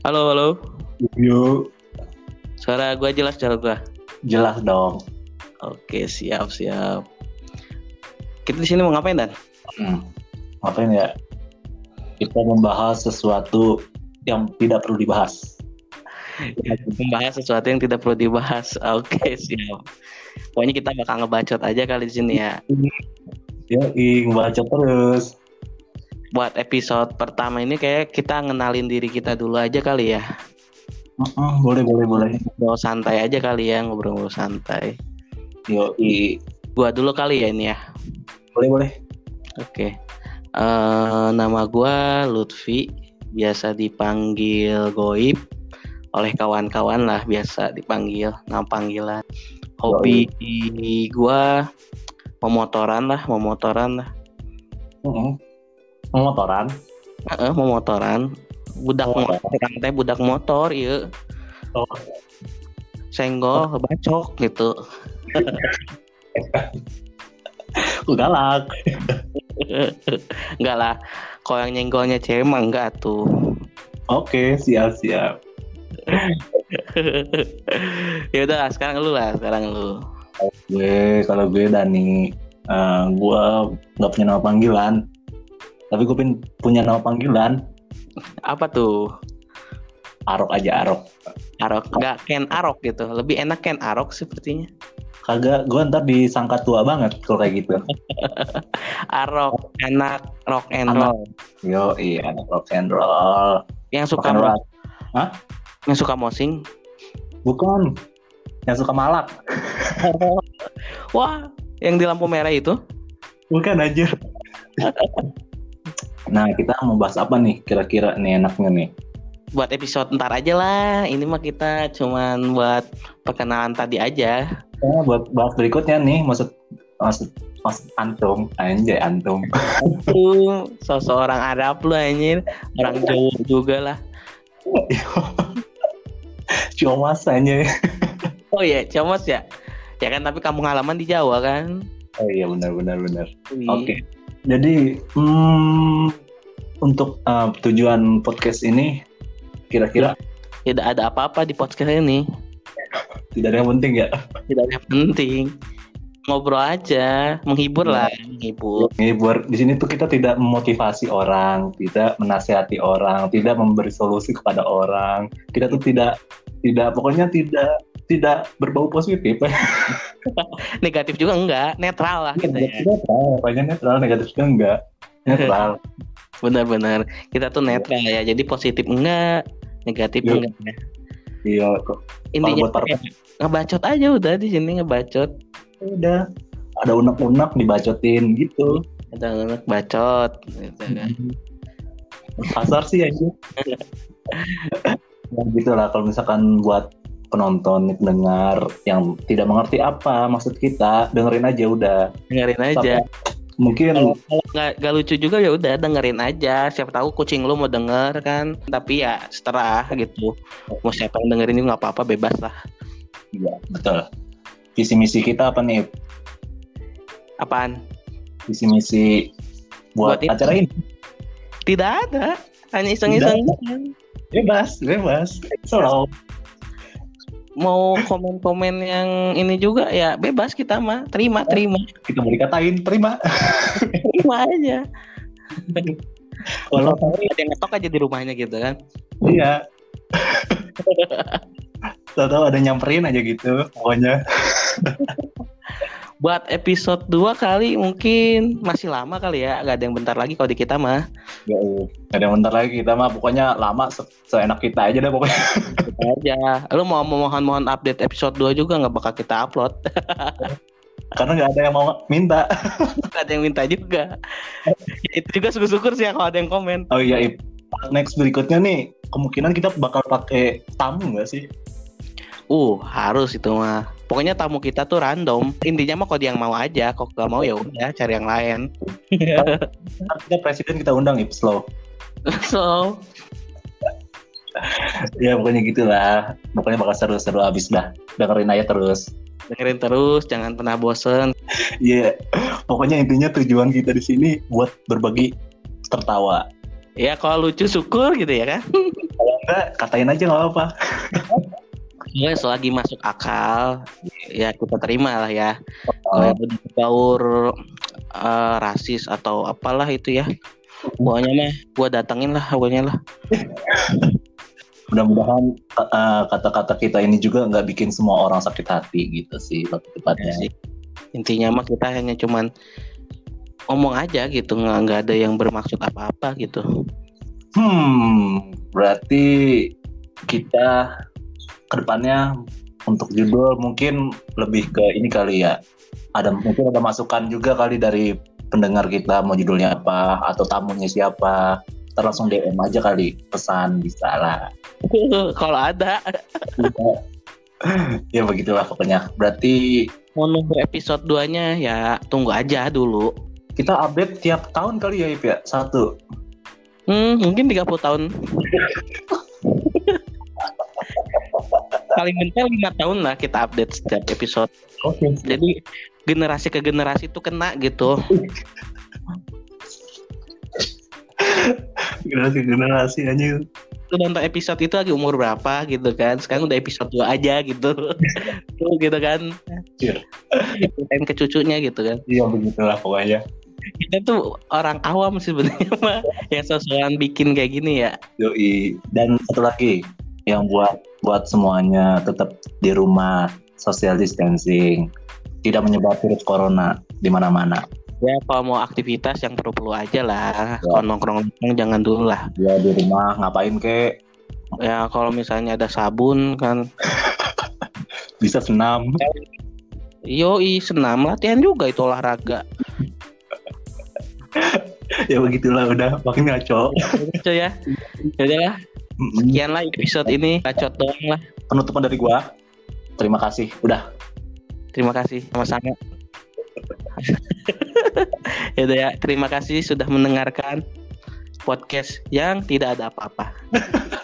Halo, halo. Yuk, Suara gua jelas suara gua. jelas dong. Oke, siap, siap. Kita di sini mau ngapain dan? Hmm. Ngapain ya? Kita membahas sesuatu yang tidak perlu dibahas. Membahas sesuatu yang tidak perlu dibahas. Oke, siap. Pokoknya kita bakal ngebacot aja kali di sini ya. Yoi, baca terus. Buat episode pertama ini kayak kita ngenalin diri kita dulu aja kali ya. Mm-mm, boleh, boleh, boleh. Ngobrol santai aja kali ya, ngobrol-ngobrol santai. Yoi, Gua dulu kali ya ini ya. boleh, boleh. Oke. Eh, nama gua Lutfi, biasa dipanggil Goib oleh kawan-kawan lah biasa dipanggil nama panggilan. Hobi gua memotoran lah, memotoran lah. Mm-mm. Motoran. Heeh, memotoran. Budak Oh. motor, teh budak motor, iya. Oh. Senggol, bacok gitu. Galak. enggak lah. Kalau yang nyenggolnya cewek mah enggak tuh. Oke, siap, siap. ya udah sekarang lu lah, sekarang lu. Gue, kalau gue Dani, eh, gue nggak punya nama panggilan. Tapi gue pin- punya nama panggilan. Apa tuh? Arok aja, Arok. Arok, enggak Ken Arok gitu. Lebih enak Ken Arok sepertinya. Kagak, gue ntar disangka tua banget kalau kayak gitu. Arok, enak rock and Anak. roll. Yo, iya, anak rock and roll. Yang Rock suka and roll. yang suka mosing. Bukan. Yang suka malak. Wah, yang di lampu merah itu? Bukan aja. nah, kita mau bahas apa nih kira-kira nih enaknya nih? Buat episode ntar aja lah. Ini mah kita cuman buat perkenalan tadi aja. Ya, buat bahas berikutnya nih, maksud maksud maksud antum, anjay antum. Sosok orang Arab lu anjir. Orang Jawa juga lah. Cuma masanya. Oh iya, Comos ya? Ya kan, tapi kampung halaman di Jawa kan? Oh iya benar benar benar. Wih. Oke. Jadi hmm, untuk uh, tujuan podcast ini kira-kira Tidak ada apa-apa di podcast ini. tidak ada yang penting ya. Tidak ada yang penting. Ngobrol aja, menghibur lah, menghibur. Buat di sini tuh kita tidak memotivasi orang, tidak menasihati orang, tidak memberi solusi kepada orang. Kita tuh tidak tidak pokoknya tidak tidak berbau positif. Negatif juga enggak, netral lah kita ya. netral, pokoknya netral, negatif juga enggak. Netral. Benar-benar. Kita tuh netral ya. Jadi positif enggak, negatif Iya. enggak. ya. Iya kok. Intinya kayak ngebacot aja udah di sini ngebacot. Udah ada unek-unek dibacotin gitu. Ada anak bacot gitu kan. Kasar sih aja. Ya gitu lah kalau misalkan buat penonton pendengar yang tidak mengerti apa maksud kita dengerin aja udah Dengerin aja. mungkin Kalau nggak nggak lucu juga ya udah dengerin aja. Siapa tahu kucing lu mau denger kan. Tapi ya seterah gitu. Mau siapa yang dengerin juga nggak apa-apa bebas lah. Iya, betul. Visi misi kita apa nih? Apaan? Visi misi buat, Buat acara ini. Tidak ada. Hanya iseng-iseng. Bebas, bebas. Slow. Mau komen-komen yang ini juga ya bebas kita mah. Terima, terima. Kita mau dikatain, terima. Terima aja. Kalau ada yang ngetok aja di rumahnya gitu kan. iya. Tahu-tahu ada nyamperin aja gitu, pokoknya. Buat episode 2 kali mungkin masih lama kali ya. Gak ada yang bentar lagi kalau di kita mah. Ya, ada yang bentar lagi kita mah pokoknya lama se- seenak kita aja deh pokoknya. Kita aja. Lu mau mohon-mohon update episode 2 juga nggak bakal kita upload. Karena nggak ada yang mau minta. Gak ada yang minta juga. Ya, itu juga syukur-syukur sih ya kalau ada yang komen. Oh iya, next berikutnya nih kemungkinan kita bakal pakai tamu nggak sih? Uh, harus itu mah. Pokoknya tamu kita tuh random. Intinya mah kalau dia yang mau aja, kok gak mau ya udah cari yang lain. Kita presiden kita undang Ip slow. so, ya pokoknya gitulah. Pokoknya bakal seru-seru abis dah. Dengerin aja terus. dengerin terus, jangan pernah bosen. Iya. Pokoknya intinya tujuan kita di sini buat berbagi tertawa. Ya kalau lucu syukur gitu ya kan. enggak katain aja nggak apa Ya, selagi masuk akal, ya kita terima lah ya. Kalau udah baur eh, rasis atau apalah itu ya. Pokoknya mah gua datengin lah pokoknya lah. mudah-mudahan uh, kata-kata kita ini juga nggak bikin semua orang sakit hati gitu sih lebih Ya tepatnya sih. Intinya mah kita hanya cuman ngomong aja gitu, nggak nggak ada yang bermaksud apa-apa gitu. hmm berarti kita ke depannya untuk judul mungkin lebih ke ini kali ya. Ada mungkin ada masukan juga kali dari pendengar kita mau judulnya apa atau tamunya siapa. Ntar langsung DM aja kali pesan bisa lah. Kalau ada. Ya begitulah pokoknya. Berarti mau nunggu episode 2-nya ya tunggu aja dulu. kita update tiap tahun kali ya Ip ya? Satu. Hmm, mungkin 30 tahun. Paling mental lima tahun lah kita update setiap episode. oke Jadi generasi ke generasi itu kena gitu. generasi generasi aja Lu nonton episode itu lagi umur berapa gitu kan. Sekarang udah episode 2 aja gitu. Tuh gitu kan. Iya. Ceritain ke cucunya gitu kan. iya begitulah pokoknya Kita tuh orang awam sebenarnya mah yang sosokan bikin kayak gini ya. Yoi. Dan satu lagi yang buat buat semuanya tetap di rumah social distancing, tidak menyebar virus corona di mana-mana. Ya kalau mau aktivitas yang perlu-perlu aja lah. Ya. Kalau nongkrong-nongkrong jangan dulu lah. Ya di rumah ngapain kek? Ya kalau misalnya ada sabun kan. Bisa senam. Yoi senam latihan juga itu olahraga. ya begitulah udah makin ngaco. Gitu ya. Yaudah lah. Sekian lah episode ini. Bacot doang lah. Penutupan dari gua. Terima kasih. Udah. Terima kasih sama-sama. Yaudah ya. Terima kasih sudah mendengarkan podcast yang tidak ada apa-apa.